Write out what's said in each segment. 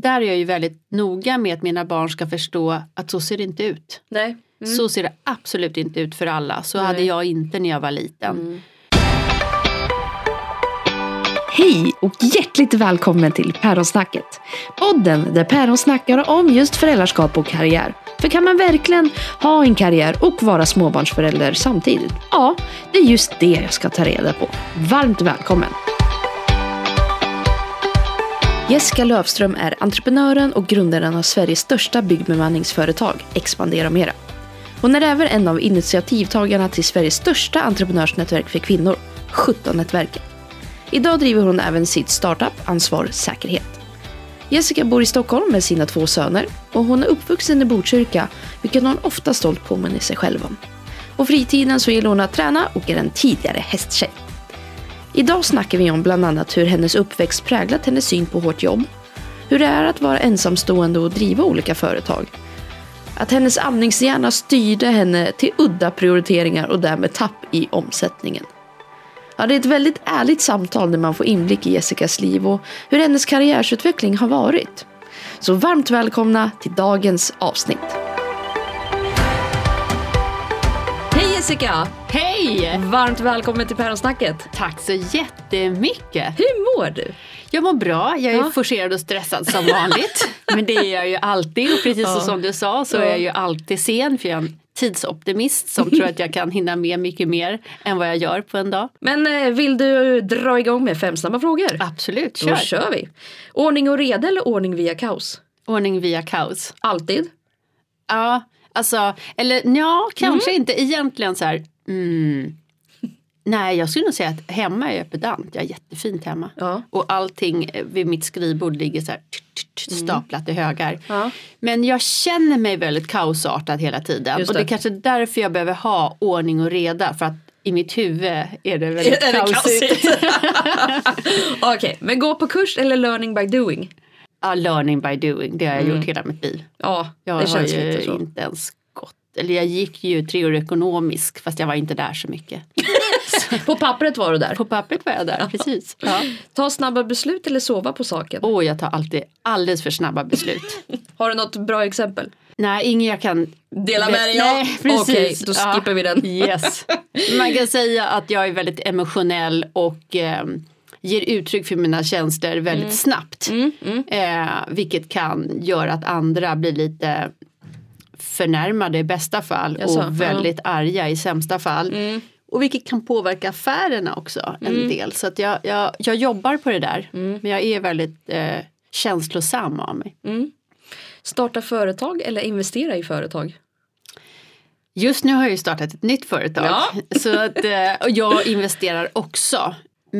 där är jag ju väldigt noga med att mina barn ska förstå att så ser det inte ut. Nej. Mm. Så ser det absolut inte ut för alla. Så Nej. hade jag inte när jag var liten. Mm. Hej och hjärtligt välkommen till Päronsnacket. Podden där päron snackar om just föräldraskap och karriär. För kan man verkligen ha en karriär och vara småbarnsförälder samtidigt? Ja, det är just det jag ska ta reda på. Varmt välkommen! Jessica Lövström är entreprenören och grundaren av Sveriges största byggbemanningsföretag, Expandera Mera. Hon är även en av initiativtagarna till Sveriges största entreprenörsnätverk för kvinnor, 17-nätverket. Idag driver hon även sitt startup Ansvar Säkerhet. Jessica bor i Stockholm med sina två söner och hon är uppvuxen i Botkyrka, vilket hon ofta stolt påminner sig själv om. På fritiden så gillar hon att träna och är en tidigare hästtjej. Idag snackar vi om bland annat hur hennes uppväxt präglat hennes syn på hårt jobb, hur det är att vara ensamstående och driva olika företag, att hennes andningshjärna styrde henne till udda prioriteringar och därmed tapp i omsättningen. Ja, det är ett väldigt ärligt samtal där man får inblick i Jessicas liv och hur hennes karriärsutveckling har varit. Så varmt välkomna till dagens avsnitt. Jessica! Hej! Varmt välkommen till Päronsnacket. Tack så jättemycket. Hur mår du? Jag mår bra, jag är Ja. forcerad och stressad som vanligt. Men det är jag ju alltid och precis Ja. som du sa så Ja. är jag ju alltid sen för jag är en tidsoptimist som tror att jag kan hinna med mycket mer än vad jag gör på en dag. Men eh, vill du dra igång med fem snabba frågor? Absolut, Då kör! kör vi. Ordning och reda eller ordning via kaos? Ordning via kaos. Alltid. Ja, alltså, eller ja, kanske inte egentligen så här. Mm. Nej, jag skulle nog säga att hemma är jag pedant. Jag är jättefint hemma. Ja. Och allting vid mitt skrivbord ligger så här tch, staplat i högar. Mm. Ja. Men jag känner mig väldigt kaosartad hela tiden. Just Och det är det. kanske därför jag behöver ha ordning och reda. För att i mitt huvud är det väldigt Är det kaosigt. kaosigt? Okej, men gå på kurs eller learning by doing? Ja, learning by doing, det har jag Mm. gjort hela mitt liv. Ja, Jag det känns lite så. inte ens gått. Eller jag gick ju tre år ekonomisk fast jag var inte där så mycket. På pappret var du där. På pappret var jag där, precis. Ja. Ta snabba beslut eller sova på saken? Och jag tar alltid alldeles för snabba beslut. Har du något bra exempel? Nej, ingen jag kan... Dela med dig av? Okej, då skippar vi den. Yes. Man kan säga att jag är väldigt emotionell och eh, ger uttryck för mina känslor väldigt snabbt. Mm, mm. Eh, vilket kan göra att andra blir lite förnärmade i bästa fall Jaså, ja. och väldigt arga i sämsta fall. Mm. Och vilket kan påverka affärerna också en del. Så att jag, jag, jag jobbar på det där. Mm. Men jag är väldigt eh, känslosam av mig. Starta företag eller investera i företag? Just nu har jag ju startat ett nytt företag. Ja. Så att, eh, och jag investerar också.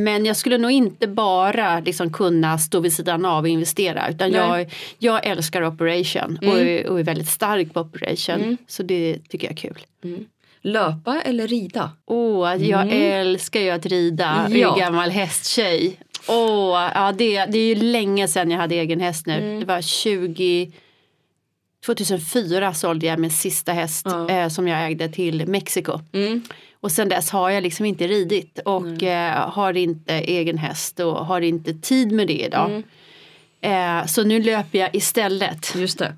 Men jag skulle nog inte bara liksom kunna stå vid sidan av och investera. Utan Nej. jag, jag älskar operation och, är, och är väldigt stark på operation. Så det tycker jag är kul. Löpa eller rida? Åh, jag älskar ju att rida. Jag Ja. är gammal hästtjej. Åh, ja, det, det är ju länge sedan jag hade egen häst nu. Det var 20... 2004 sålde jag min sista häst Ja. eh, som jag ägde till Mexiko. Mm. Och sen dess har jag liksom inte ridit och eh, har inte egen häst och har inte tid med det idag. Eh, så nu löper jag istället. Just det.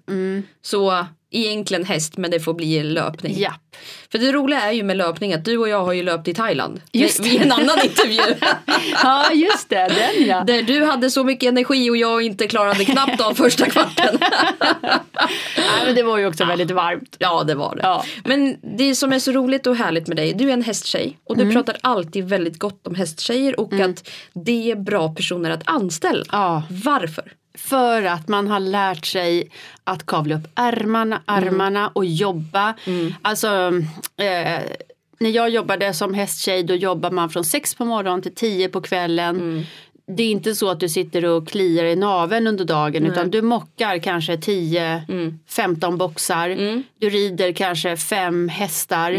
Så egentligen häst men det får bli löpning. Japp. För det roliga är ju med löpning att du och jag har ju löpt i Thailand. Just Vid en annan intervju. Ja just det, den ja. Där du hade så mycket energi och jag inte klarade knappt av första kvarten. Nej, men det var ju också väldigt varmt. Ja det var det. Ja. Men det som är så roligt och härligt med dig, du är en hästtjej och du pratar alltid väldigt gott om hästtjejer och att det är bra personer att anställa. Ja. Varför? För att man har lärt sig att kavla upp ärmarna, armarna och jobba. Alltså, eh, när jag jobbade som hästtjej då jobbar man från sex på morgonen till tio på kvällen. Det är inte så att du sitter och kliar i naveln under dagen utan du mockar kanske 10-15 boxar. Du rider kanske fem hästar.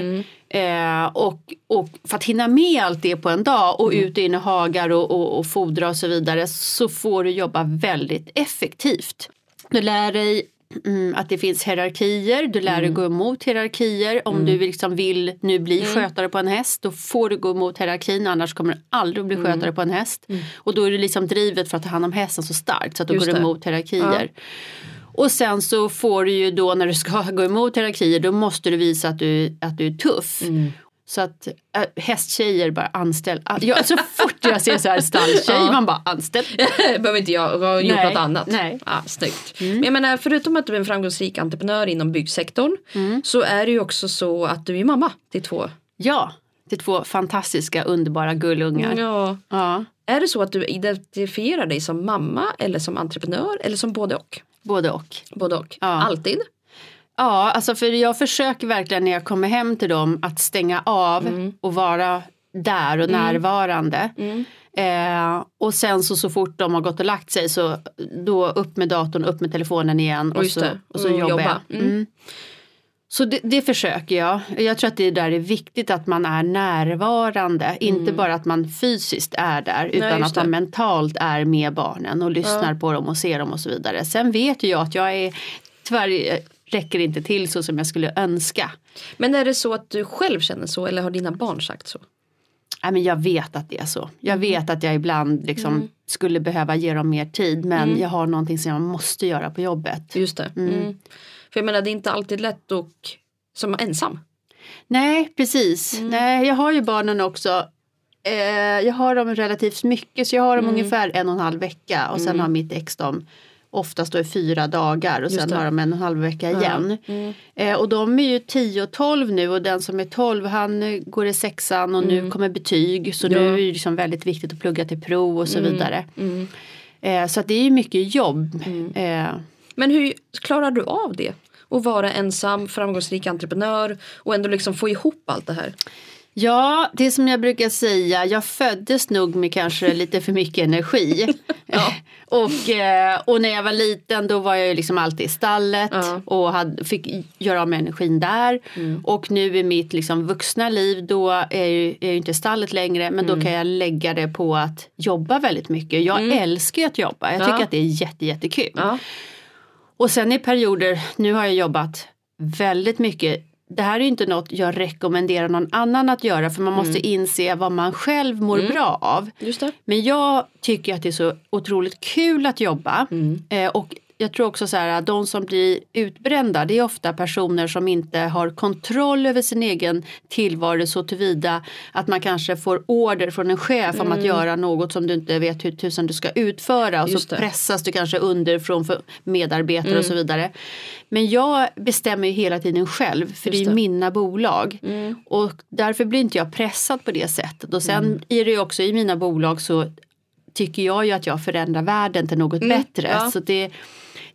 Eh, och, och för att hinna med allt det på en dag och ut och in i hagar och, och, och fodra och så vidare så får du jobba väldigt effektivt. Du lär dig mm, att det finns hierarkier, du lär dig Mm. gå emot hierarkier. Om du liksom vill nu bli skötare på en häst då får du gå emot hierarkin annars kommer du aldrig att Mm. bli skötare på en häst. Och då är det liksom drivet för att ta hand om hästen så starkt så att du Just går det. emot hierarkier. Och sen så får du ju då när du ska gå emot hierarkier då måste du visa att du, att du är tuff. Mm. Så att äh, hästtjejer bara anställ. ah, Jag, så fort jag ser så här stalltjej Ja. man bara anställ. Behöver inte jag ha gjort Nej, något annat. nej. Ja, snyggt. Men jag menar, förutom att du är en framgångsrik entreprenör inom byggsektorn så är det ju också så att du är mamma till två. Ja, till två fantastiska underbara gullungar. Ja. Ja, Är det så att du identifierar dig som mamma eller som entreprenör eller som både och? Både och. Både och. Ja. Alltid? Ja, alltså för jag försöker verkligen när jag kommer hem till dem att stänga av och vara där och närvarande. Eh, och sen så, så fort de har gått och lagt sig så då upp med datorn, upp med telefonen igen och, Just så, och så Och jobbar jobba. jag. Mm. Så det, det försöker jag. Jag tror att det där är viktigt att man är närvarande. Inte bara att man fysiskt är där utan just att man mentalt är med barnen och lyssnar på dem och ser dem och så vidare. Sen vet ju jag att jag är tyvärr räcker inte till så som jag skulle önska. Men är det så att du själv känner så eller har dina barn sagt så? Nej, men jag vet att det är så. Jag Mm. vet att jag ibland liksom skulle behöva ge dem mer tid men Mm. jag har någonting som jag måste göra på jobbet. Just det. Mm. För jag menar det är inte alltid lätt och som ensam. Nej, precis. Mm. Nej, jag har ju barnen också. Eh, jag har dem relativt mycket så jag har dem Mm. ungefär en och en halv vecka och sen har mitt ex dem oftast då i fyra dagar och sen har de en och en halv vecka igen. Mm. Eh, och de är ju 10 och 12 nu och den som är 12 han går i sexan och nu kommer betyg så nu Mm. Ja. är det liksom väldigt viktigt att plugga till prov och så vidare. Mm. Eh, så att det är ju mycket jobb. Eh, Men hur klarar du av det? Att vara ensam, framgångsrik entreprenör och ändå liksom få ihop allt det här. Ja, det som jag brukar säga, jag föddes nog med kanske lite för mycket energi. och, eh, och när jag var liten då var jag ju liksom alltid i stallet Ja. och hade, fick göra av med energin där. Och nu i mitt liksom vuxna liv då är är ju inte stallet längre men då kan jag lägga det på att jobba väldigt mycket. Jag älskar ju att jobba, jag Ja. tycker att det är jätte, jättekul. Ja. Och sen i perioder, nu har jag jobbat väldigt mycket. Det här är ju inte något jag rekommenderar någon annan att göra för man måste inse vad man själv mår bra av. Men jag tycker att det är så otroligt kul att jobba. Mm. Eh, och jag tror också så här att de som blir utbrända det är ofta personer som inte har kontroll över sin egen tillvaro så tillvida att man kanske får order från en chef om att göra något som du inte vet hur tusan du ska utföra och Mm. Just så det. Mm. pressas du kanske underifrån för medarbetare och så vidare. Men jag bestämmer ju hela tiden själv för Just det är det. Mm. mina bolag. Och därför blir inte jag pressad på det sättet. Och sen Mm. är det ju också i mina bolag så tycker jag ju att jag förändrar världen till något bättre. Mm. ja. Så det,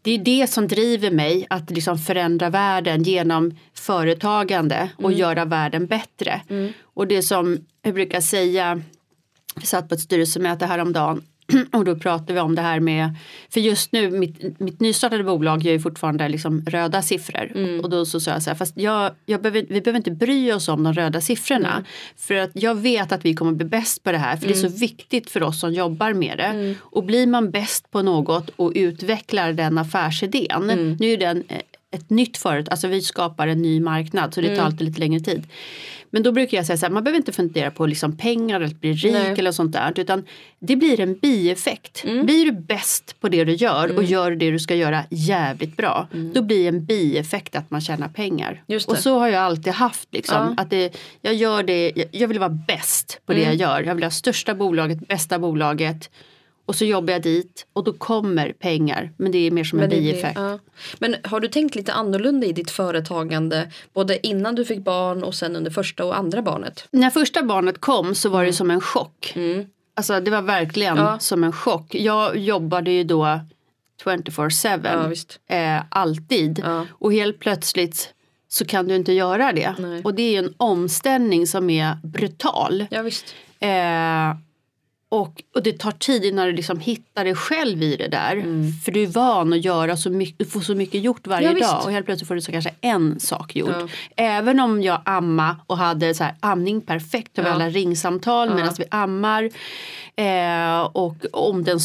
det är det som driver mig att liksom förändra världen genom företagande och Mm. göra världen bättre. Och det som jag brukar säga, vi satt på ett styrelsemöte häromdagen och då pratade vi om det här med, för just nu mitt, mitt nystartade bolag gör ju fortfarande liksom röda siffror. Mm. Och då så sa jag så här, fast jag, jag behöver, vi behöver inte bry oss om de röda siffrorna. Mm. För att jag vet att vi kommer bli bäst på det här, för det är Mm. så viktigt för oss som jobbar med det. Och blir man bäst på något och utvecklar den affärsidén, Mm. nu är den eh, ett nytt företag, alltså vi skapar en ny marknad så det tar Mm. alltid lite längre tid. Men då brukar jag säga så här, man behöver inte fundera på liksom pengar eller att bli rik Nej. eller sånt där. Utan det blir en bieffekt. Mm. Blir du bäst på det du gör och gör det du ska göra jävligt bra. Då blir en bieffekt att man tjänar pengar. Mm. Och så har jag alltid haft. Liksom, Ja. Mm. att det, jag, gör det, jag, jag vill vara bäst på det jag gör. Jag vill ha största bolaget, bästa bolaget. Och så jobbar jag dit och då kommer pengar. Men det är mer som en Men, bieffekt. ja. Men har du tänkt lite annorlunda i ditt företagande både innan du fick barn och sen under första och andra barnet? När första barnet kom så var det som en chock. Alltså det var verkligen Ja. som en chock. Jag jobbade ju då 24-7. Ja, eh, alltid. Ja. Och helt plötsligt så kan du inte göra det. Nej. Och det är en omställning som är brutal. Ja visst. Eh, och, och det tar tid innan du liksom hittar dig själv i det där. Mm. För du är van att göra så mycket, du får så mycket gjort varje Ja, dag och helt plötsligt får du så kanske en sak gjort. Ja. Även om jag amma och hade så här, amning perfekt över Ja. alla ringsamtal Ja. medan vi ammar. Eh, och om, den,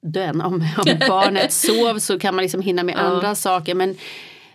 den, om, om barnet sov så kan man liksom hinna med andra saker. Men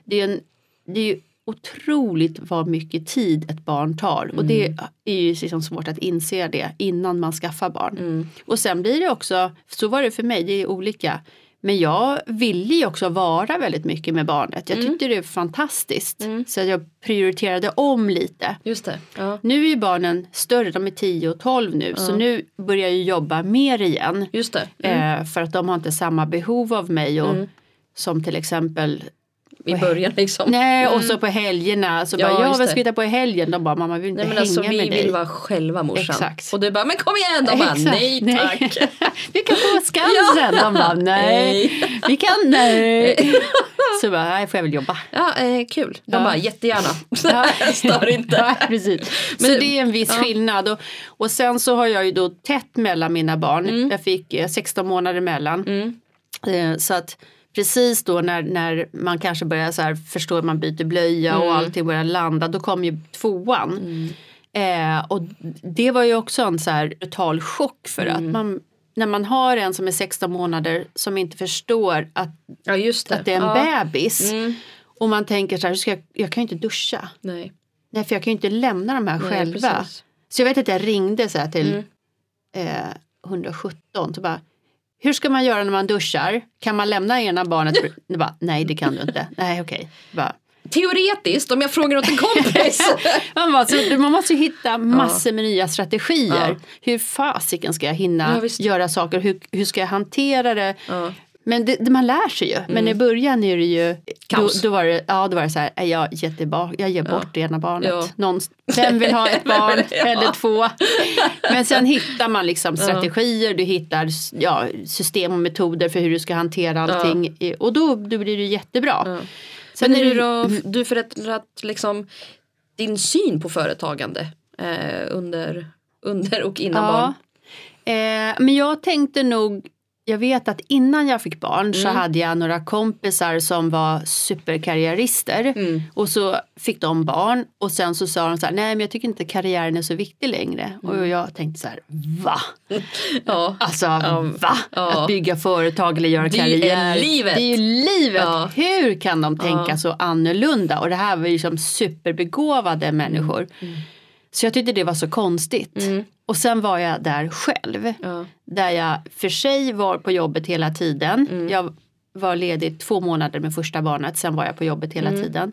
det är, en, det är ju otroligt vad mycket tid ett barn tar. Och det Mm. är ju liksom svårt att inse det innan man skaffar barn. Mm. Och sen blir det också, så var det för mig, det är olika. Men jag ville ju också vara väldigt mycket med barnet. Jag tyckte det var fantastiskt. Mm. Så jag prioriterade om lite. Just det. Ja. Nu är ju barnen större, de är 10 och 12 nu. Så nu börjar jag jobba mer igen. Just det. Mm. Eh, för att de har inte samma behov av mig. Och, Som till exempel I början liksom. Nej, och så på helgerna. Så Ja, bara, ja vad ska vi hitta på i helgen? De bara, mamma vi vill inte Nej men hänga alltså vi med dig. vill vara själva morsan. Exakt. Och du bara, men kom igen! De bara, Exakt. nej tack. vi kan på Skansen. De bara, nej. Vi kan, nej. Så bara, nej får jag väl jobba. Ja, eh, kul. De Ja. bara, jättegärna. Stör inte. Precis. Men så det- är en viss ja. skillnad. Och, och sen så har jag ju då tätt mellan mina barn. Jag fick eh, 16 månader mellan. Mm. Eh, så att precis då när, när man kanske börjar så här förstå att man byter blöja Mm. och allting börjar landa. Då kom ju tvåan. Eh, och det var ju också en så här brutal chock för Mm. att man när man har en som är 16 månader som inte förstår att, Ja det. att det är en ja. bebis. Mm. Och man tänker så här, ska jag, jag kan ju inte duscha. Nej. Nej för jag kan ju inte lämna de här Nej, själva. precis. Så jag vet att jag ringde så här till Mm. eh, 117. Så bara, hur ska man göra när man duschar? Kan man lämna ena barnet? Bara, Nej det kan du inte. Nej okej. Bara, Teoretiskt, om jag frågar åt en kompis. Man, bara, så, man måste hitta massor med nya strategier. Hur fasiken ska jag hinna Ja, göra saker? Hur, hur ska jag hantera det? Ja. Men det, det, man lär sig ju. Men i början är det ju... Då, Kaos. då, var det, ja, då var det så här, "Nej, jag, ger tillbaka, jag ger bort det ena barnet. Ja. Någon, vem vill ha ett barn Ja. eller två? Men sen hittar man liksom strategier, du hittar ja, system och metoder för hur du ska hantera allting. Och då, då blir det jättebra. Ja. Sen Men är hur det, då, du förändrat liksom din syn på företagande eh, under, under och innan barn? Eh, men jag tänkte nog, jag vet att innan jag fick barn så Mm. hade jag några kompisar som var superkarriärister. Mm. Och så fick de barn och sen så sa de så här, nej men jag tycker inte karriären är så viktig längre. Mm. Och jag tänkte så här, va? Ja. Alltså va? Ja. Att bygga företag eller göra Det karriär. är livet. Det är ju livet. Ja. Hur kan de tänka Ja. så annorlunda? Och det här var ju liksom superbegåvade människor. Så jag tyckte det var så konstigt. Mm. Och sen var jag där själv. Ja. Där jag för sig var på jobbet hela tiden. Mm. Jag var ledig två månader med första barnet. Sen var jag på jobbet hela Mm. tiden.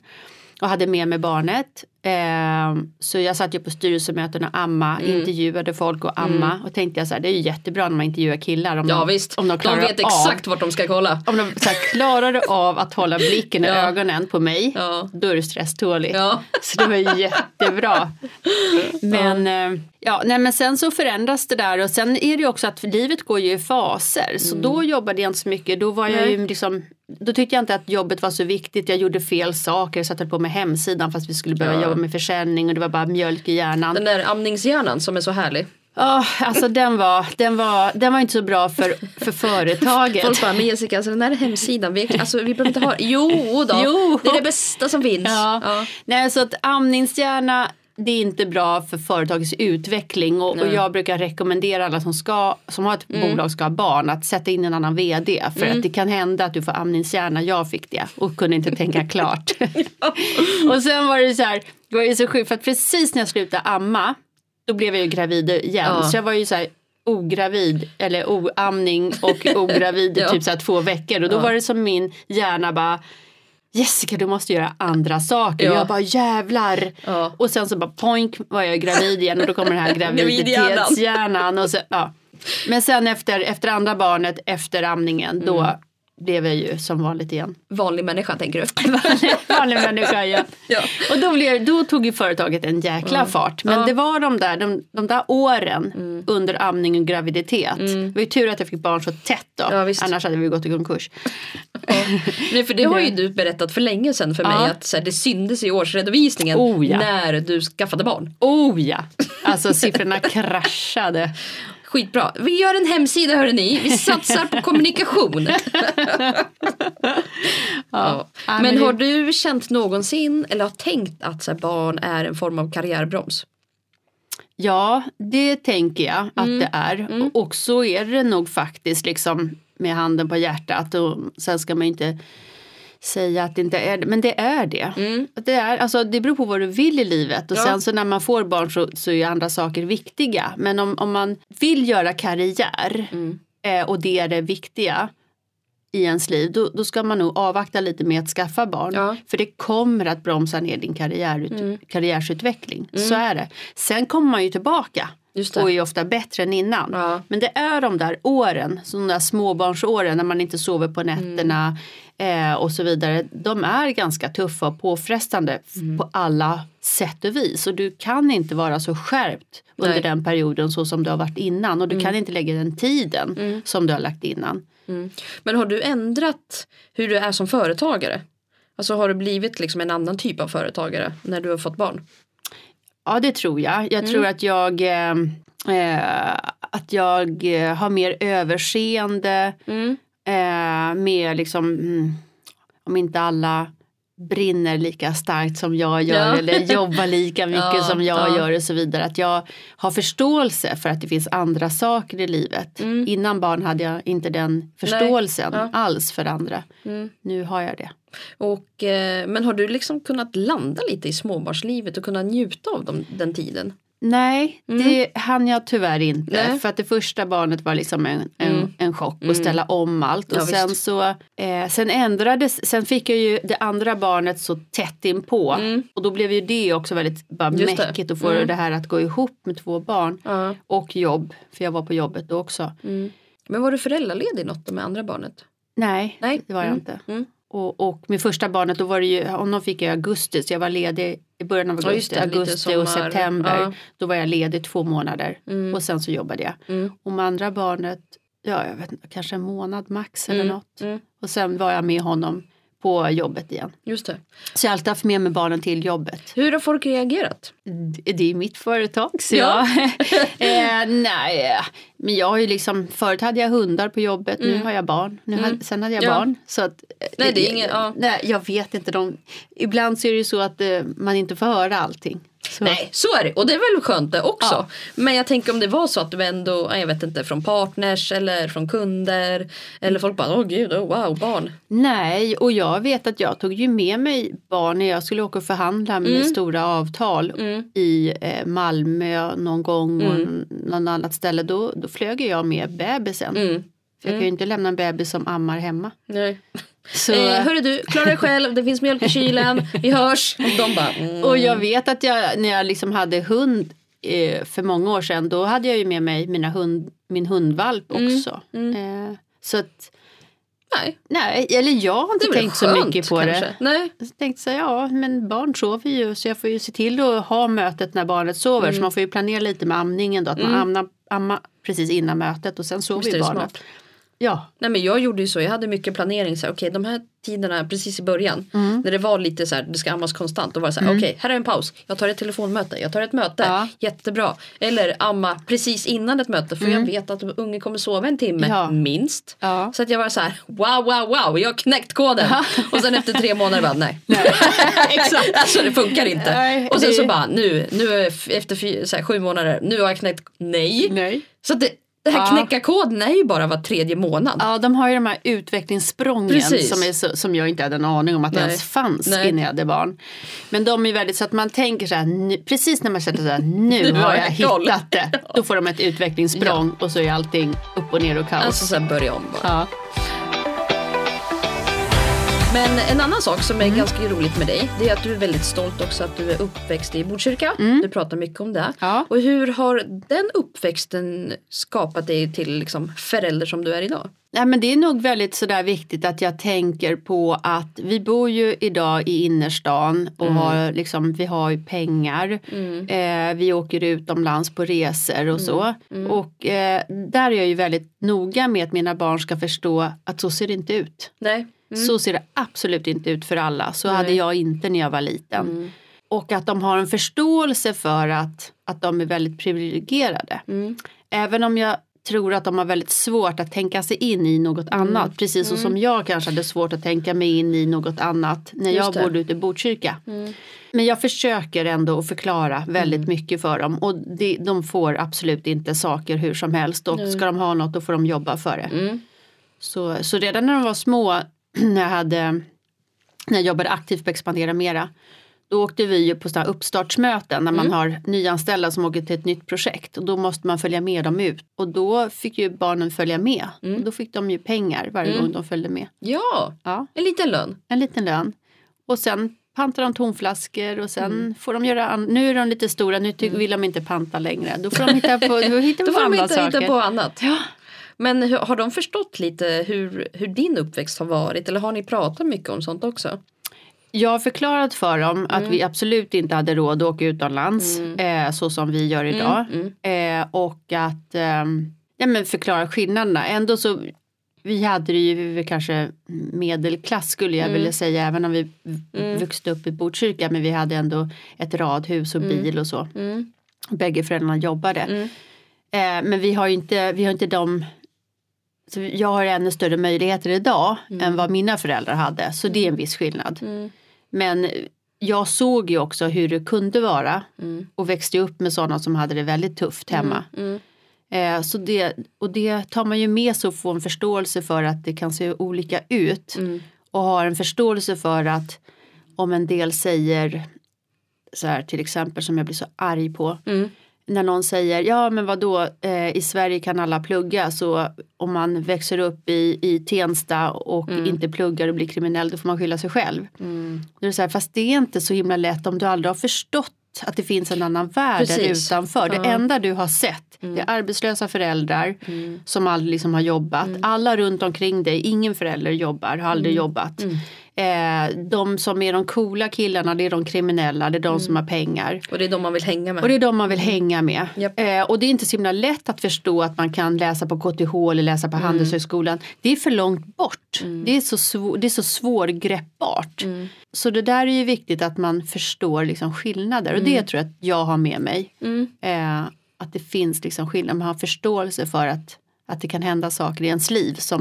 Och hade med mig barnet. Ehm, så jag satt ju på styrelsemöten och amma, Mm. intervjuade folk och amma. Och tänkte jag så här, det är ju jättebra när man intervjuar killar. Om ja de, visst, om de, de klarar vet av, exakt vart de ska kolla. Om de så här, klarade av att hålla blicken i Ja. ögonen på mig. Ja. Då är du stresstålig. Ja. Så det var jättebra. Men, ja. ja, nej, men sen så förändras det där och sen är det ju också att livet går ju i faser. Så då jobbade jag inte så mycket. Då var jag ju liksom då tyckte jag inte att jobbet var så viktigt. Jag gjorde fel saker. Jag satte på med hemsidan fast vi skulle behöva Ja. Jobba med försäljning och det var bara mjölk i hjärnan. Den där amningshjärnan som är så härlig. Ja, alltså den var, den, var, den var inte så bra för, för företaget. Folk bara, men Jessica, alltså den här hemsidan, vi, alltså, vi behöver inte ha Jo då, Jo. det är det bästa som finns. Ja. Ja. Nej, så att amningshjärna det är inte bra för företagets utveckling. Och, och jag brukar rekommendera alla som, ska, som har ett bolag ska ha barn att sätta in en annan vd för att det kan hända att du får amningshjärna, jag fick det och kunde inte tänka klart. och sen var det så här, det var ju så sjukt för att precis när jag slutade amma då blev jag ju gravid igen. Ja. så jag var ju så här ogravid eller oamning och ogravid i Ja. typ så här två veckor. Och då Ja. var det som min hjärna bara Jessica du måste göra andra saker. Ja. Jag bara jävlar. Ja. Och sen så bara poink var jag gravid igen och då kommer den här graviditetshjärnan. Och så, ja. Men sen efter, efter andra barnet, efter amningen, då Mm. blev jag ju som vanligt igen. Vanlig människa tänker du? Vanlig människa igen. Ja. Och då, blev, då tog ju företaget en jäkla fart. Men Ja. Mm. det var de där, de, de där åren under amning och graviditet. Det var ju tur att jag fick barn så tätt då. Ja. Annars hade vi gått i konkurs. Nej för det har ju du berättat för länge sedan för mig Ja. att så här, det syndes i årsredovisningen Oh, ja. när du skaffade barn. Oh ja! Alltså siffrorna kraschade. Skitbra. Vi gör en hemsida hörni. Vi satsar på kommunikation. ja. Men det- har du känt någonsin eller har tänkt att så här, barn är en form av karriärbroms? Ja, det tänker jag att Mm. det är. Och- Och så är det nog faktiskt liksom med handen på hjärtat. Och sen ska man ju inte säga att det inte är det, men det är det. Mm. Det, är, alltså, det beror på vad du vill i livet och Ja. sen så när man får barn så, så är andra saker viktiga. Men om, om man vill göra karriär Mm. eh, och det är det viktiga i ens liv då, då ska man nog avvakta lite med att skaffa barn. Ja. För det kommer att bromsa ner din karriärut, Mm. karriärsutveckling. Så är det. Sen kommer man ju tillbaka. Och är ofta bättre än innan. Ja. Men det är de där åren, de där småbarnsåren när man inte sover på nätterna Mm. eh, och så vidare. De är ganska tuffa och påfrestande Mm. på alla sätt och vis. Och du kan inte vara så skärpt under Nej. den perioden så som du har varit innan. Och du kan inte lägga den tiden som du har lagt innan. Mm. Men har du ändrat hur du är som företagare? Alltså har du blivit liksom en annan typ av företagare när du har fått barn? Ja det tror jag. Jag tror att jag eh, eh, att jag eh, har mer överseende Mm. eh, med liksom mm, om inte alla brinner lika starkt som jag gör Ja. eller jobbar lika mycket Ja, som jag ja. gör och så vidare. Att jag har förståelse för att det finns andra saker i livet. Mm. Innan barn hade jag inte den förståelsen alls för andra. Mm. Nu har jag det. Och, eh, men har du liksom kunnat landa lite i småbarnslivet och kunna njuta av dem, den tiden? Nej, det hann jag tyvärr inte. Mm. Nej. För att det första barnet var liksom en, en, Mm. en chock och ställa om allt. Och Ja, sen visst. så eh, sen ändrades, sen fick jag ju det andra barnet så tätt inpå. Mm. Och då blev ju det också väldigt bara Just mäckigt att få Mm. det här att gå ihop med två barn. Ja. Och jobb, för jag var på jobbet då också. Mm. Men var du föräldraledig något med andra barnet? Nej, Nej. det var jag Mm. inte. Mm. Och, och med första barnet då var det ju, honom fick jag i augusti så jag var ledig i början av Ja, augusti, det, augusti och september. Ja. Då var jag ledig två månader Mm. och sen så jobbade jag. Mm. Och med andra barnet, ja jag vet inte, kanske en månad max eller Mm. något. Mm. Och sen var jag med honom på jobbet igen. Just det. Så jag har alltid haft med mig barnen till jobbet. Hur har folk reagerat? Det det är mitt företag så Ja. jag, eh, nej, men jag har ju liksom, förut hade jag hundar på jobbet, nu har jag barn. Nu Mm. hade, sen hade jag Ja. barn. Så att, eh, Nej, det är ingen- ja. nej, jag vet inte, de, ibland så är det ju så att eh, man inte får höra allting. Så. Nej, så är det. Och det är väl skönt det också. Ja. Men jag tänker om det var så att du ändå, jag vet inte, från partners eller från kunder. Eller folk bara, åh gud, oh, wow, barn. Nej, och jag vet att jag tog ju med mig barn när jag skulle åka och förhandla med Mm. stora avtal Mm. i eh, Malmö någon gång och Mm. någon annat ställe. Då, då flög jag med bebisen. Mm. För jag kan ju inte lämna en bebis som ammar hemma. Nej. Så, Eh, hörru du, klara dig själv, det finns mjölk i kylen, vi hörs. Och de bara, mm. och jag vet att jag när jag liksom hade hund eh, för många år sedan då hade jag ju med mig mina hund, min hundvalp Mm. också. Mm. Eh, så att Nej, nej, eller jag har inte tänkt så skönt, mycket på kanske. det. Nej. Jag tänkte så här, ja men barn sover ju så jag får ju se till att ha mötet när barnet sover. Mm. Så man får ju planera lite med amningen då. Att man ammar, ammar precis innan mötet och sen sover Visst ju barnet. smart. Ja, Nej men jag gjorde ju så, jag hade mycket planering. så Okej de här tiderna precis i början. Mm. När det var lite så här, det ska ammas konstant. Då var det så här, okej här är en paus. Jag tar ett telefonmöte, jag tar ett möte. Ja. Jättebra. Eller amma precis innan ett möte för jag vet att ungen kommer sova en timme Mm. Ja. minst. Ja. Så att jag var så här, wow wow wow, jag har knäckt koden. Och sen efter tre månader bara nej. exakt. alltså det funkar inte. Nej, och sen det- så bara nu, nu efter fy, så här, sju månader, nu har jag knäckt, nej. Nej. Så det, det här Ja. knäcka koden är ju bara var tredje månad. Ja, de har ju de här utvecklingssprången Precis. som, är så, som jag inte hade en aning om att det ens fanns Nej. innan jag hade barn. Men de är väldigt så att man tänker så här, nu, precis när man känner så här, nu, har jag hittat det. Då får de ett utvecklingssprång och så är allting upp och ner och kaos. Alltså så här börja om bara. ja. Men en annan sak som Mm. är ganska roligt med dig det är att du är väldigt stolt också att du är uppväxt i Botkyrka. Du pratar mycket om det. Mm. Ja. Och hur har den uppväxten skapat dig till liksom förälder som du är idag? Nej, men det är nog väldigt sådär viktigt att jag tänker på att vi bor ju idag i innerstan och har liksom, vi har ju pengar. Eh, vi åker utomlands på resor och så. Och eh, där är jag ju väldigt noga med att mina barn ska förstå att så ser det inte ut. Nej. Så ser det absolut inte ut för alla. Så Nej. hade jag inte när jag var liten. Mm. Och att de har en förståelse för att, att de är väldigt privilegierade. Mm. Även om jag tror att de har väldigt svårt att tänka sig in i något Mm. annat. Precis så som jag kanske hade svårt att tänka mig in i något annat när jag. Mm. bodde ute i Botkyrka. Men jag försöker ändå att förklara väldigt Mm. mycket för dem och det, de får absolut inte saker hur som helst och ska de ha något då får de jobba för det. Mm. Så, så redan när de var små, när jag, hade, när jag jobbade aktivt på Expandera Mera, då åkte vi ju på sådana här uppstartsmöten när man har nyanställda som åker till ett nytt projekt och då måste man följa med dem ut. Och då fick ju barnen följa med. Och då fick de ju pengar varje gång de följde med. Ja, Ja, en liten lön. en liten lön. Och sen pantar de tomflaskor och sen får de göra, nu är de lite stora, nu ty- vill de inte panta längre. Då får de hitta på, då hittar Då får de hitta, hitta på annat. Men har de förstått lite hur, hur din uppväxt har varit? Eller har ni pratat mycket om sånt också? Jag har förklarat för dem att Mm. vi absolut inte hade råd att åka utomlands eh, så som vi gör idag. Mm. Eh, och att ehm, ja, men förklara skillnaderna. Ändå så vi hade det ju vi kanske medelklass skulle Mm. jag vilja säga även om vi v- vuxit upp i Botkyrka men vi hade ändå ett radhus och bil och så. Mm. Bägge föräldrarna jobbade. Eh, men vi har ju inte, vi har inte de så jag har ännu större möjligheter idag än vad mina föräldrar hade. Så det är en viss skillnad. Men jag såg ju också hur det kunde vara och växte upp med sådana som hade det väldigt tufft hemma. Eh, så det, och det tar man ju med sig och får en förståelse för att det kan se olika ut. Och har en förståelse för att om en del säger så här till exempel som jag blir så arg på. När någon säger ja men vadå eh, i Sverige kan alla plugga så om man växer upp i, i Tensta och inte pluggar och blir kriminell då får man skylla sig själv. Är det så här, fast det är inte så himla lätt om du aldrig har förstått att det finns en annan värld där Precis. utanför. Det enda du har sett det är arbetslösa föräldrar som aldrig liksom har jobbat. Alla runt omkring dig, ingen förälder jobbar, har aldrig jobbat. Eh, de som är de coola killarna det är de kriminella, det är de som har pengar. Och det är de man vill hänga med. Och det är de man vill hänga med. Japp. Eh, och det är inte så himla lätt att förstå att man kan läsa på KTH eller läsa på Handelshögskolan. Det är för långt bort. Det, är så svår, det är så svårgreppbart. Så det där är ju viktigt att man förstår liksom skillnader. Och det tror jag att jag har med mig. Eh, att det finns liksom skillnader. Man har förståelse för att, att det kan hända saker i ens liv. Som.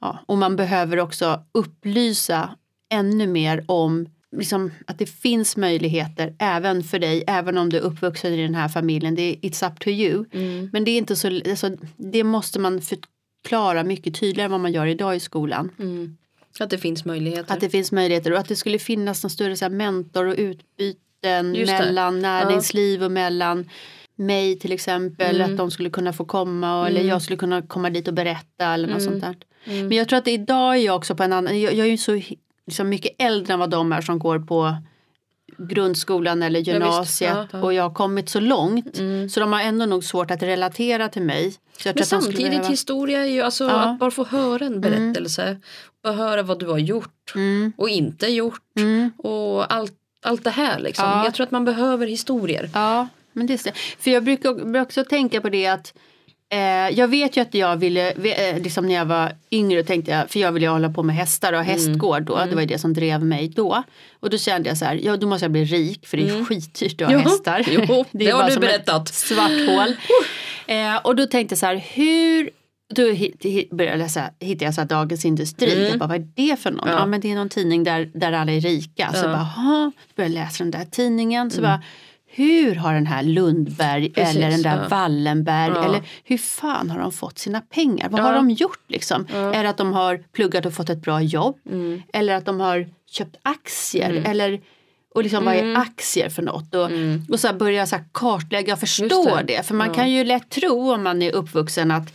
Ja, och man behöver också upplysa ännu mer om liksom, att det finns möjligheter även för dig, även om du är uppvuxen i den här familjen. Det är, it's up to you. Men det är inte så, alltså, det måste man förklara mycket tydligare än vad man gör idag i skolan. Att det finns möjligheter. Att det finns möjligheter och att det skulle finnas en större så här, mentor och utbyten mellan näringsliv och mellan mig till exempel. Att de skulle kunna få komma och, eller jag skulle kunna komma dit och berätta eller något sånt där. Men jag tror att idag är jag också på en annan, jag, jag är ju så liksom mycket äldre än vad de är som går på grundskolan eller visst. gymnasiet Ja, ja. och jag har kommit så långt så de har ändå nog svårt att relatera till mig. Men samtidigt behöva- historia är ju alltså Ja. att bara få höra en berättelse. Och höra vad du har gjort Mm. och inte gjort. Mm. Och allt, allt det här liksom. Ja. Jag tror att man behöver historier. Ja, men det är För jag brukar, också tänka på det att eh, jag vet ju att jag ville, eh, liksom när jag var yngre tänkte jag, för jag ville hålla på med hästar och hästgård då, det var ju det som drev mig då. Och då kände jag så här, ja då måste jag bli rik för det är skitdyrt att ha Jo, hästar. jo, det är har du berättat. svart hål. eh, och då tänkte jag så här, hur då började jag läsa, hittade jag så här Dagens Industri. Jag bara, vad är det för någon? Ja. men det är någon tidning där, där alla är rika. Så Ja. jag bara, "Jaha." Så började jag läsa den där tidningen. Så bara, hur har den här Lundberg Precis, eller den där ja. Wallenberg Ja. eller hur fan har de fått sina pengar? Vad Ja. har de gjort liksom? Är det att de har pluggat och fått ett bra jobb? Eller att de har köpt aktier? Eller, och liksom vad är aktier för något? Och, och så jag så kartlägga och förstå det. det. För man kan ju lätt tro om man är uppvuxen att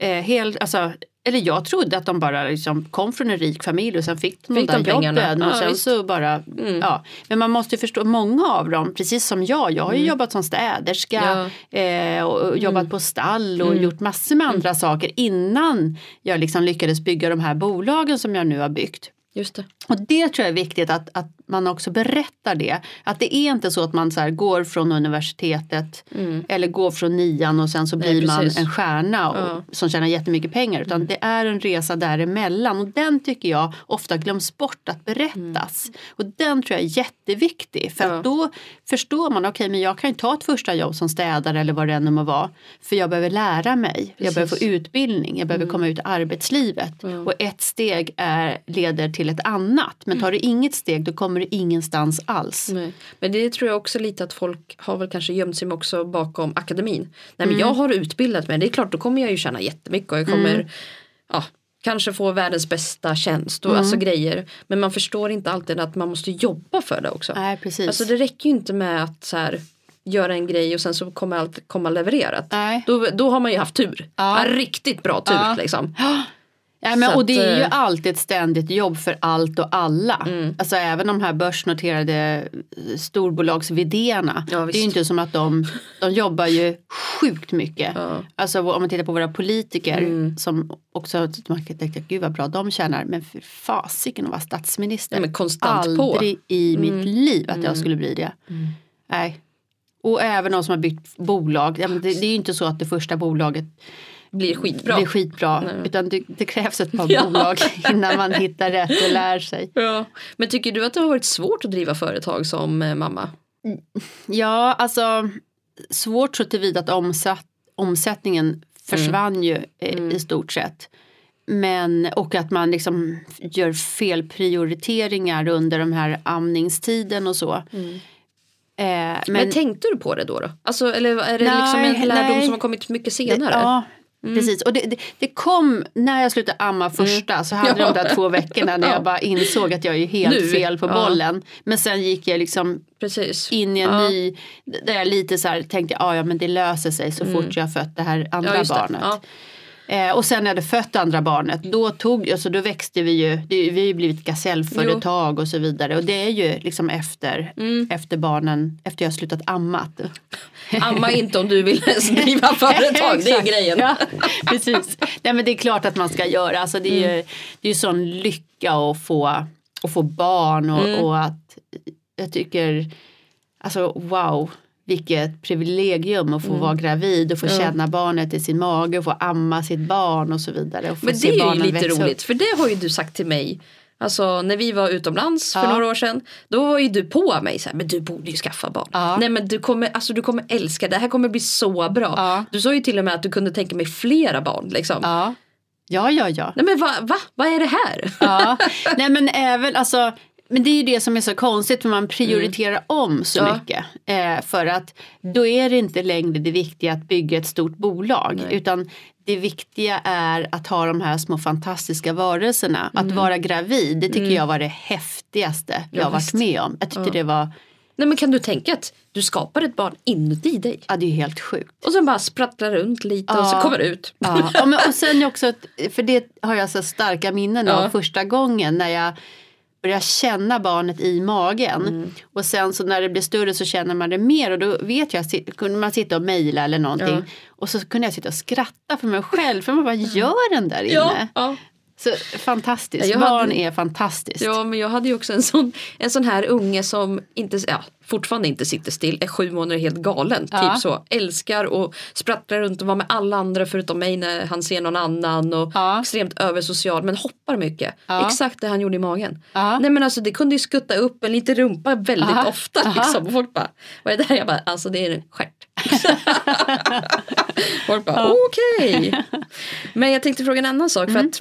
eh, helt, alltså, eller jag trodde att de bara liksom kom från en rik familj och sen fick de Fick de där jobben. Ja, och sen visst. Mm. så bara, ja. Men man måste ju förstå, många av dem, precis som jag, jag har ju jobbat som städerska eh, och, jobbat på stall och gjort massor med andra saker innan jag liksom lyckades bygga de här bolagen som jag nu har byggt. Just det. Och det tror jag är viktigt att, att man också berättar det. Att det är inte så att man så går från universitetet eller går från nian och sen så Mm. Nej, blir man en stjärna och, Ja. Mm. som tjänar jättemycket pengar. Utan det är en resa däremellan och den tycker jag ofta glöms bort att berättas. Och den tror jag är jätteviktig för Mm. Ja. då förstår man, okej men jag kan ju ta ett första jobb som städare eller vad det än må vara. För jag behöver lära mig, jag behöver få Precis. Mm. utbildning, jag behöver komma ut i arbetslivet. Och ett steg är, leder till ett annat. Men tar du inget steg då kommer du ingenstans alls. Nej. Men det tror jag också lite att folk har väl kanske gömt sig också bakom akademin. Nej Mm. men jag har utbildat mig, det är klart då kommer jag ju tjäna jättemycket och jag kommer ja, kanske få världens bästa tjänst och Mm. alltså grejer. Men man förstår inte alltid att man måste jobba för det också. Nej precis. Alltså det räcker ju inte med att så här, göra en grej och sen så kommer allt komma levererat. Nej. Då, då har man ju haft tur. Ja. Ja. Riktigt bra tur Ja. liksom. Ja, men, och det är ju att, eh, alltid ett ständigt jobb för allt och alla. Mm. Alltså även de här börsnoterade storbolags Ja, det är ju inte som att de, de jobbar ju sjukt mycket. Ja. Mm. Alltså om man tittar på våra politiker som också, man kan tänka gud vad bra de tjänar. Men för fasiken att vara statsminister. Ja, men konstant på. Aldrig i Mm. mitt liv att jag skulle bli det. Nej. Och även de som har byggt bolag. Det, det är ju inte så att det första bolaget Blir skitbra. blir skitbra. Nej. Utan det, det krävs ett par Ja. bolag innan man hittar rätt och lär sig. Ja. Men tycker du att det har varit svårt att driva företag som eh, mamma? Ja, alltså svårt så tillvida att omsatt, omsättningen försvann ju eh, i stort sett. Men, och att man liksom gör fel prioriteringar under de här amningstiden och så. Eh, men, Men, tänkte du på det då? då? Alltså, eller är det Nej, liksom en lärdom nej. som har kommit mycket senare? Det, ja, precis. Och det, det, det kom när jag slutade amma första så hade Ja. de där två veckorna när Ja. jag bara insåg att jag är helt Nu, fel på ja. bollen. Men sen gick jag liksom Precis. in i en ny, där jag lite så här tänkte, ja, ja men det löser sig så fort jag har fött det här andra Mm. Barnet. Eh, och sen när jag hade fött andra barnet, då, tog, alltså, då växte vi ju, det, vi har ju blivit gasellföretag och så vidare. Och det är ju liksom efter, Mm. efter barnen, efter jag har slutat ammat. Amma inte om du vill driva företag, det är grejen. Ja, precis. Nej, men det är klart att man ska göra. Alltså, det är ju Mm. det är sån lycka att få, att få barn och, Mm. och att jag tycker, alltså wow. Vilket privilegium att få vara gravid och få Mm. Känna barnet i sin mage och få amma sitt barn och så vidare. Och Men det är ju lite roligt, för det har ju du sagt till mig. Alltså när vi var utomlands för Ja. några år sedan. Då var ju du på mig så här, men du borde ju skaffa barn. Ja. Nej men du kommer, alltså, du kommer älska det här kommer bli så bra. Ja. Du sa ju till och med att du kunde tänka mig flera barn. Liksom. Ja, ja, ja. ja. Nej men va, va? Vad är det här? ja. Nej men även alltså men det är ju det som är så konstigt för man prioriterar om så Ja. mycket. Eh, för att då är det inte längre det viktiga att bygga ett stort bolag. Nej. Utan det viktiga är att ha de här små fantastiska varelserna. Att vara gravid, det tycker jag var det häftigaste jag Mm. Ja, varit visst. med om. Jag tyckte det var, Nej men kan du tänka att du skapar ett barn inuti dig. ja det är ju helt sjukt. Och sen bara sprattlar runt lite och så Ja. kommer det ut. Ja, ja, men, och sen också, för det har jag så starka minnen av Ja. första gången när jag börjar känna barnet i magen. Mm. Och sen så när det blir större så känner man det mer och då vet jag, kunde man sitta och mejla eller någonting. Ja. Och så kunde jag sitta och skratta för mig själv för man bara gör den där inne. Ja, ja. Så fantastiskt, Ja, jag hade- barn är fantastiskt. Ja men jag hade ju också en sån, en sån här unge som inte, ja, fortfarande inte sitter still, är sju månader helt galen. Ja. Typ så, älskar och sprattlar runt och vara med alla andra förutom mig när han ser någon annan och Ja. extremt översocial men hoppar mycket. Ja. Exakt det han gjorde i magen. Nej men alltså det kunde ju skutta upp en liten rumpa väldigt ofta liksom. Och folk bara, vad är det här? Jag bara, alltså det är en stjärt. folk bara, okej. Men jag tänkte fråga en annan sak för att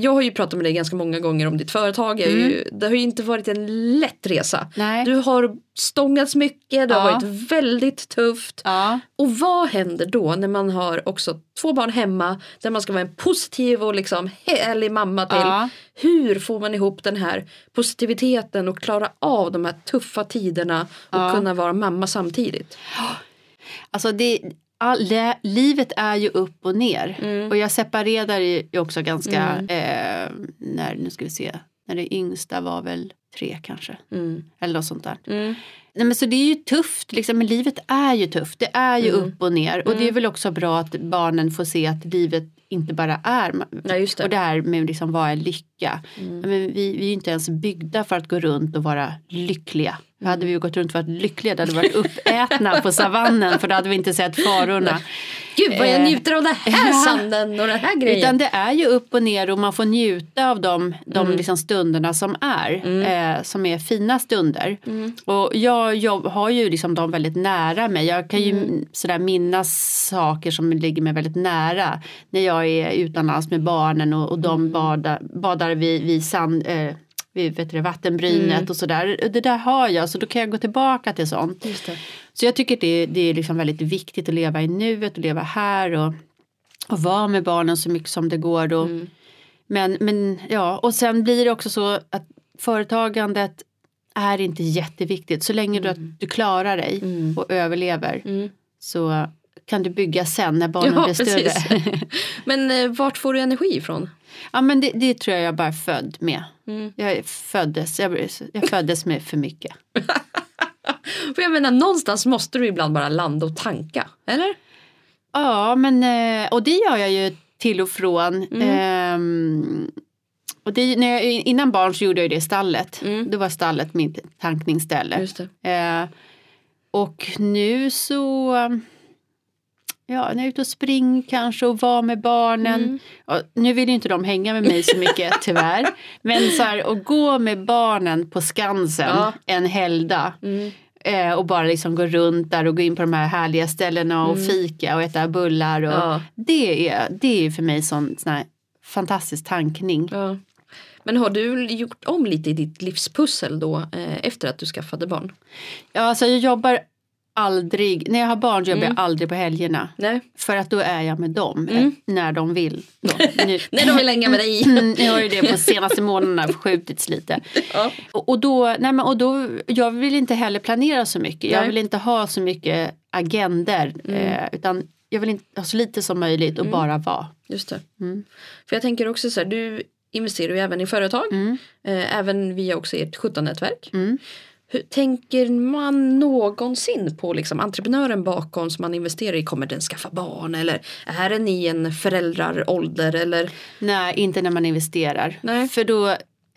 jag har ju pratat med dig ganska många gånger om ditt företag. Är ju, det har ju inte varit en lätt resa. Nej. Du har stångats mycket, det har Ja. varit väldigt tufft. Ja. Och vad händer då när man har också två barn hemma där man ska vara en positiv och liksom härlig mamma till. Ja. Hur får man ihop den här positiviteten och klara av de här tuffa tiderna och kunna vara mamma samtidigt? Alltså det, all, det, livet är ju upp och ner. Mm. Och jag separerade ju också ganska, eh, när, nu ska vi se, när det yngsta var väl tre kanske. Mm. Eller något sånt där. Mm. Nej, men så det är ju tufft, liksom, men livet är ju tufft. Det är ju Mm. upp och ner. Och det är väl också bra att barnen får se att livet inte bara är. Ja, det. Och det här med liksom vad är lycka. Men vi, vi är ju inte ens byggda för att gå runt och vara lyckliga. Då hade vi ju gått runt och varit lyckliga, då hade vi varit uppätna på savannen för då hade vi inte sett farorna. Gud vad jag Eh, njuter av den här sanden och den här grejen. Utan det är ju upp och ner och man får njuta av de, de Mm. liksom stunderna som är. Eh, som är fina stunder. Mm. Och jag jobb, har ju liksom dem väldigt nära mig. Jag kan ju Mm. sådär minnas saker som ligger mig väldigt nära. När jag är utomlands med barnen och, och de Mm. badar, badar vid, vid sand, eh, vid vet du, vattenbrynet Mm. och sådär. Det där har jag så då kan jag gå tillbaka till sånt. Så jag tycker det, det är liksom väldigt viktigt att leva i nuet och leva här och, och vara med barnen så mycket som det går. Och, Mm. men, men ja, och sen blir det också så att företagandet är inte jätteviktigt. Så länge du, att du klarar dig Mm. och överlever Mm. så kan du bygga sen när barnen Ja, blir större. precis. Men eh, vart får du energi ifrån? Ja, men det, det tror jag jag bara är född med. Mm. Jag föddes, jag, jag föddes med för mycket. För jag menar någonstans måste du ibland bara landa och tanka, eller? Ja, men eh, och det gör jag ju till och från. Mm. Ehm, och det, när jag, innan barn så gjorde jag det i stallet. Mm. Då var stallet mitt tankningsställe. Just det. Eh, och nu så, ja, när jag är ute och springer kanske och var med barnen. Mm. Ja, nu vill ju inte de hänga med mig så mycket tyvärr. Men så här, att gå med barnen på Skansen Ja. en helgdag. Mm. Eh, och bara liksom gå runt där och gå in på de här härliga ställena och fika och äta bullar. Och Ja. det, är, det är för mig sån, sån här fantastisk tankning. Ja. Men har du gjort om lite i ditt livspussel då eh, efter att du skaffade barn? Ja, alltså jag jobbar aldrig, när jag har barn jobbar Mm. jag aldrig på helgerna. Nej. För att då är jag med dem eh, Mm. när de vill. Nu, Nej, de vill hänga med dig. Mm, jag har ju det på senaste månaderna skjutits lite. Ja. Och, och, då, nej men, och då, jag vill inte heller planera så mycket. Jag Nej. vill inte ha så mycket agender. Eh, utan jag vill inte ha så lite som möjligt och bara vara. Just det. Mm. För jag tänker också så här, du investerar ju även i företag. Mm. Eh, även via också ert 17-nätverk. Hur, tänker man någonsin på liksom entreprenören bakom som man investerar i? Kommer den skaffa barn eller är den i en föräldrarålder eller? Nej, inte när man investerar. Nej. För då,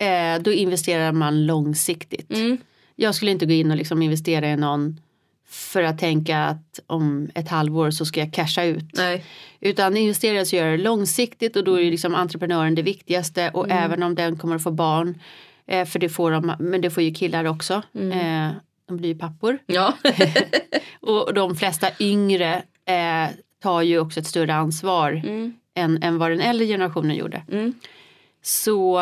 eh, då investerar man långsiktigt. Mm. Jag skulle inte gå in och liksom investera i någon för att tänka att om ett halvår så ska jag casha ut. Nej. Utan investera så gör det långsiktigt och då är liksom entreprenören det viktigaste och Mm. även om den kommer att få barn, eh, för det får de, men det får ju killar också, Mm. eh, de blir ju pappor. Ja. Och de flesta yngre eh, tar ju också ett större ansvar Mm. än, än vad den äldre generationen gjorde. Mm. Så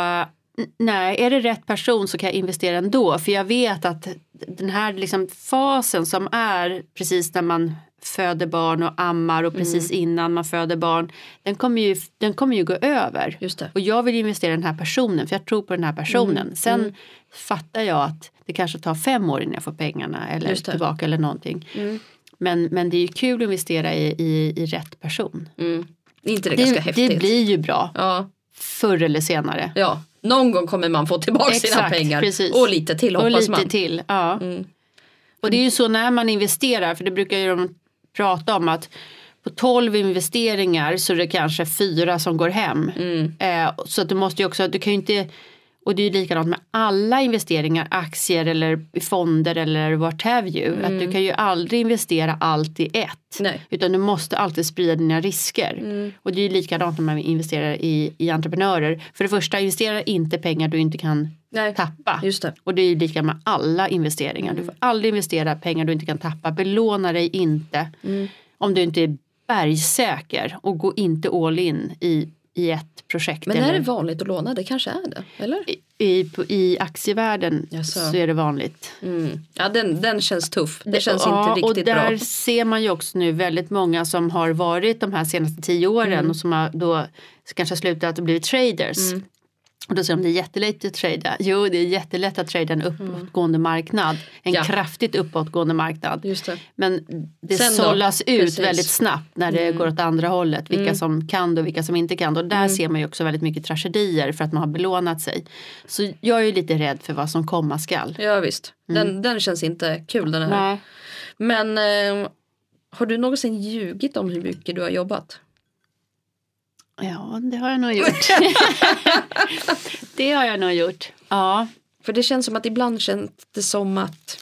nej, är det rätt person så kan jag investera ändå. För jag vet att den här liksom fasen som är precis när man föder barn och ammar och precis Mm. innan man föder barn. Den kommer, ju, den kommer ju gå över. Och jag vill investera i den här personen för jag tror på den här personen. Mm. Sen Mm. fattar jag att det kanske tar fem år innan jag får pengarna eller tillbaka eller någonting. Mm. Men, men det är ju kul att investera i, i, i rätt person. Mm. Inte det, ganska Det, häftigt? det blir ju bra Ja. förr eller senare. ja, någon gång kommer man få tillbaka sina Exakt, pengar. precis. Och lite till Och hoppas lite man. till. Ja. Mm. Och det är ju så när man investerar, för det brukar ju de prata om att på 12 investeringar så är det kanske fyra som går hem. Mm. Eh, så att du måste ju också, du kan ju inte, och det är ju likadant med alla investeringar, aktier eller fonder eller what have you. Att du kan ju aldrig investera allt i ett. Nej. Utan du måste alltid sprida dina risker. Mm. Och det är ju likadant när man investerar i, i entreprenörer. För det första, investera inte pengar du inte kan Nej. tappa. Just det. Och det är lika med alla investeringar. Du får aldrig investera pengar du inte kan tappa. Belåna dig inte. Mm. Om du inte är bergsäker. Och gå inte all in i, i ett projekt. Men är eller det vanligt att låna? Det kanske är det, eller? i, i, I aktievärlden Jaså. så är det vanligt. Mm. Ja, den, den känns tuff. Det känns ja, inte riktigt och där bra. ser man ju också nu väldigt många som har varit de här senaste tio åren Mm. och som har då kanske slutat och blivit traders. Mm. Och då säger de det är jättelätt att trada. Jo, det är jättelätt att trada en uppåtgående marknad. En Mm. Ja. kraftigt uppåtgående marknad. Det. Men det Sen då? sållas ut Precis. väldigt snabbt när det Mm. går åt andra hållet. Vilka Mm. som kan det och vilka som inte kan det. Och där Mm. ser man ju också väldigt mycket tragedier för att man har belånat sig. Så jag är ju lite rädd för vad som komma skall. Ja visst. Den, den känns inte kul den här. Mm. Nej. Men eh, har du någonsin ljugit om hur mycket du har jobbat? Ja, det har jag nog gjort. det har jag nog gjort. Ja. För det känns som att ibland känns det som att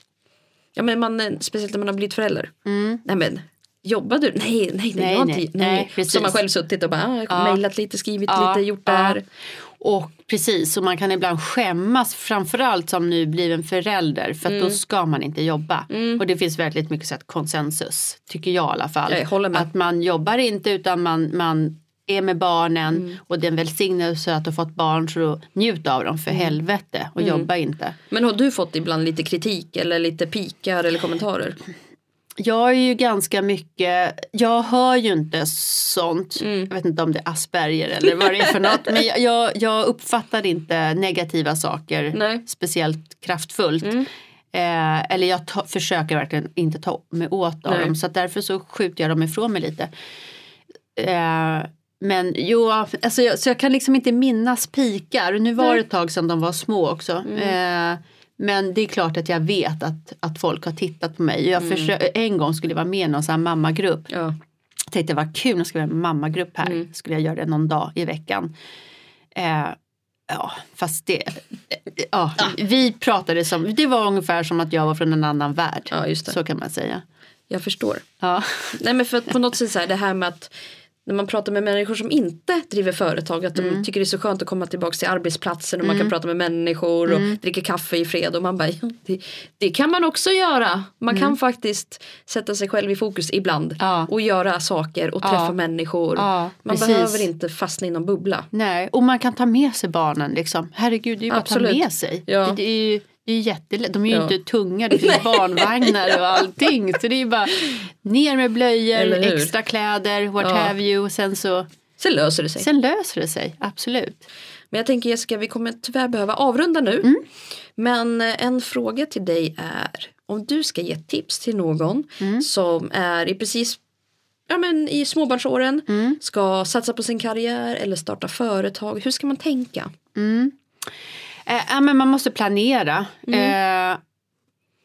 Ja men man, speciellt när man har blivit förälder. Mm. Nej men Jobbar du? Nej, nej, nej, Nej, jag nej, inte. nej, Nej. Så man själv suttit och bara ah, Ja. mejlat lite, skrivit Ja, lite, gjort det ja. här. Och precis, och man kan ibland skämmas framförallt som nybliven förälder för Mm. då ska man inte jobba. Och det finns väldigt mycket så konsensus, tycker jag i alla fall. Jag håller med. Att man jobbar inte utan man, man är med barnen Mm. och det är en välsignelse att ha fått barn så njut av dem Mm. för helvete och jobba inte. Men har du fått ibland lite kritik eller lite pikar eller kommentarer? Jag är ju ganska mycket, jag hör ju inte sånt. Mm. Jag vet inte om det är Asperger eller vad det är för något. Men jag- jag, uppfattar inte negativa saker Nej. Mm. speciellt kraftfullt. Eh, eller jag ta, försöker verkligen inte ta mig åt av Nej. dem. Så därför så skjuter jag dem ifrån mig lite. Eh, men jo, alltså jag, så jag kan liksom inte minnas pikar. Nu var det ett tag sedan de var små också. Eh, men det är klart att jag vet att, att folk har tittat på mig. Jag försö- en gång skulle jag vara med i någon sån här mammagrupp. Ja. Jag tänkte vad kul, nu ska vi ha en mammagrupp här. Skulle jag göra det någon dag i veckan. Eh, ja, fast det... Ja, vi pratade som... Det var ungefär som att jag var från en annan värld. Ja. Så kan man säga. Jag förstår. Ja. Nej men för att på något sätt så här det här med att när man pratar med människor som inte driver företag att de Mm. tycker det är så skönt att komma tillbaka till arbetsplatsen och man kan prata med människor och Mm. dricka kaffe i fred och man bara ja, det, det kan man också göra. Man kan faktiskt sätta sig själv i fokus ibland Mm. Ja. och göra saker och Ja. träffa människor. Ja, man precis. behöver inte fastna i någon bubbla. Nej, och man kan ta med sig barnen liksom. Herregud, det är ju bara att ta med sig. Ja. Det, det är ju det är jättelätt. De är ju Ja. inte tunga, det finns barnvagnar och allting. Så det är ju bara ner med blöjor, extra kläder, what Ja. have you. Och sen så, Sen löser det sig. sen löser det sig, absolut. Men jag tänker Jessica, vi kommer tyvärr behöva avrunda nu. Mm. Men eh, en fråga till dig är om du ska ge tips till någon Mm. som är i precis ja, men i småbarnsåren, Mm. ska satsa på sin karriär eller starta företag. Hur ska man tänka? Eh, men man måste planera. Mm. Eh,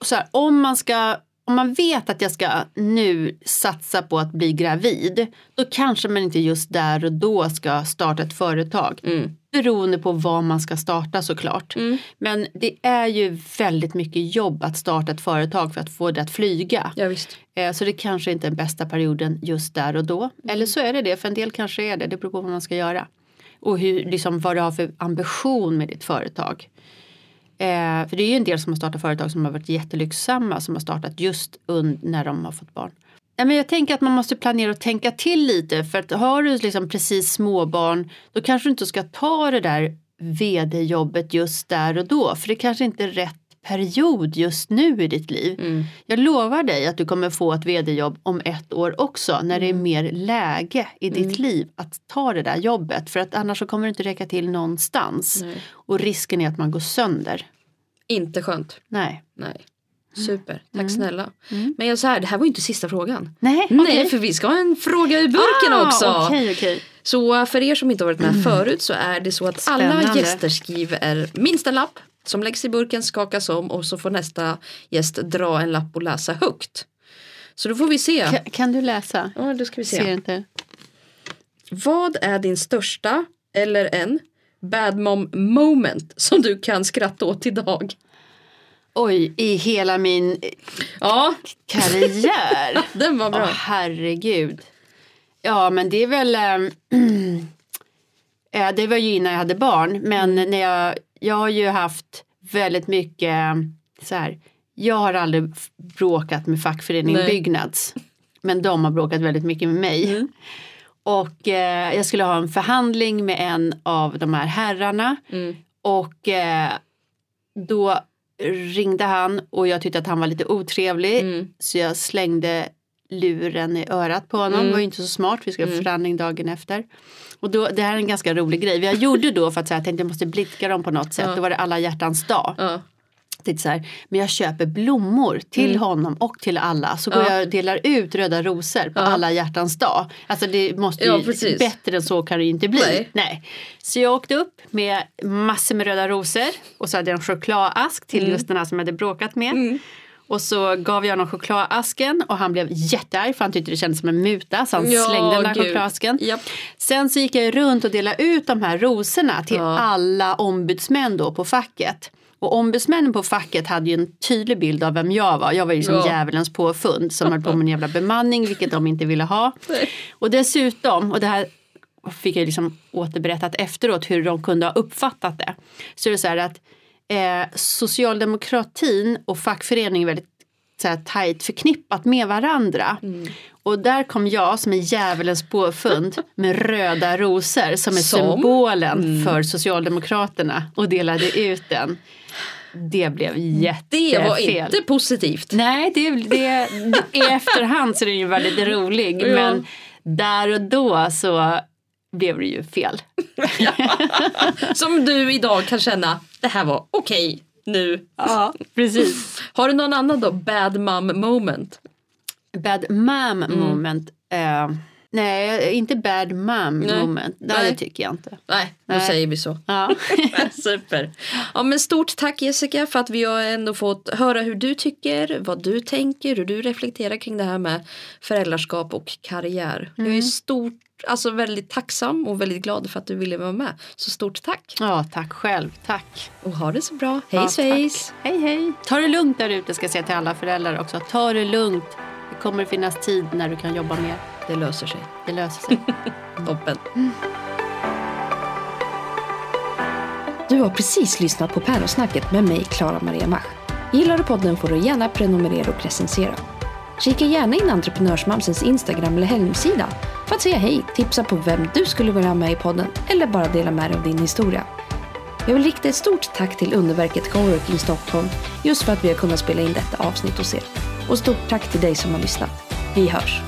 så här, om, man ska, om man vet att jag ska nu satsa på att bli gravid då kanske man inte just där och då ska starta ett företag. Mm. Beroende på vad man ska starta såklart. Men det är ju väldigt mycket jobb att starta ett företag för att få det att flyga. Ja, visst. Eh, Så det kanske inte är den bästa perioden just där och då. Eller så är det det, för en del kanske är det. Det beror på vad man ska göra. Och hur, liksom, vad du har för ambition med ditt företag. Eh, för det är ju en del som har startat företag som har varit jättelyxsamma som har startat just när de har fått barn. Men jag tänker att man måste planera och tänka till lite för att har du liksom precis småbarn då kanske du inte ska ta det där vd-jobbet just där och då för det kanske inte är rätt period just nu i ditt liv. Jag lovar dig att du kommer få ett vd-jobb om ett år också när det är mer läge i ditt liv att ta det där jobbet för att annars så kommer det inte räcka till någonstans. Nej. Och risken är att man går sönder. Inte skönt. Nej. Nej. Super, tack snälla. Men jag så här, det här var ju inte sista frågan. Nej, Nej, okej. för vi ska ha en fråga i burken Ah, också. Okej, okej. Så för er som inte har varit med förut så är det så att alla Spännande. gäster skriver minst en lapp som läggs i burken, skakas om och så får nästa gäst dra en lapp och läsa högt. Så då får vi se. Ka- Kan du läsa? Ja, då ska vi Ser se. inte. Vad är din största eller en bad mom moment som du kan skratta åt idag? Oj, i hela min Ja, karriär. den var Åh, bra. herregud. Ja, men det är väl... eh, det var ju innan jag hade barn, men när jag, jag har ju haft väldigt mycket så här. Jag har aldrig bråkat med fackföreningen Nej. Byggnads, men de har bråkat väldigt mycket med mig. Och eh, jag skulle ha en förhandling med en av de här herrarna Mm. och eh, då ringde han och jag tyckte att han var lite otrevlig Mm. så jag slängde luren i örat på honom. Mm. Det var ju inte så smart, vi skulle ha förhandling dagen efter. Och då, det här är en ganska rolig grej. Jag gjorde då för att här, jag tänkte jag måste blidka dem på något sätt. Ja. Då var det alla hjärtans dag. Ja. Så här, men jag köper blommor till honom och till alla. Så går Mm. Ja. jag och delar ut röda rosor på Ja. alla hjärtans dag. Alltså det måste ju, Ja, bättre än så kan det ju inte bli. Nej. Så jag åkte upp med massor med röda rosor och så hade jag en chokladask till Mm. just den här som jag hade bråkat med. Och så gav jag honom chokladasken och han blev jättearg för han tyckte det kändes som en muta så han Ja, slängde den där gud. chokladasken. Japp. Sen så gick jag runt och delade ut de här rosorna till Ja. alla ombudsmän då på facket. Och ombudsmännen på facket hade ju en tydlig bild av vem jag var. Jag var ju som Ja. djävulens påfund som höll på med en jävla bemanning vilket de inte ville ha. Nej. Och dessutom, och det här fick jag liksom återberättat efteråt hur de kunde ha uppfattat det. Så är det så här att eh, socialdemokratin och fackförening är väldigt så här, tajt förknippat med varandra. Mm. Och där kom jag som en djävulens påfund med röda rosor som är Som? Mm. symbolen för Socialdemokraterna och delade ut den. Det blev jättefel. Det var inte positivt. Nej, det, det, i efterhand så är den ju väldigt rolig. Ja. Men där och då så blev det ju fel. Som du idag kan känna, det här var okej nu. Ja, precis. Har du någon annan då, bad mom moment? Bad mom Mm. moment. Eh, nej, inte bad mom Nej. moment. Nej, Nej. det tycker jag inte. Nej, då Nej. säger vi så. Ja. Super. Ja, men stort tack Jessica för att vi har ändå fått höra hur du tycker, vad du tänker, hur du reflekterar kring det här med föräldraskap och karriär. Jag Mm. är stort, alltså väldigt tacksam och väldigt glad för att du ville vara med. Så stort tack ja, tack själv. Tack. och ha det så bra. Hej Ja, svejs! Hej, hej. Ta det lugnt där ute ska jag säga till alla föräldrar också. Ta det lugnt. Det kommer finnas tid när du kan jobba mer. Det löser sig. Det löser sig. Toppen. Du har precis lyssnat på Päronsnacket med mig, Klara Maria Mach. Gillar du podden får du gärna prenumerera och recensera. Kika gärna in Entreprenörsmamsens Instagram eller hemsida för att säga hej, tipsa på vem du skulle vilja ha med i podden eller bara dela med dig av din historia. Jag vill rikta ett stort tack till underverket Coworking Stockholm just för att vi har kunnat spela in detta avsnitt hos er. Och stort tack till dig som har lyssnat. Vi hörs!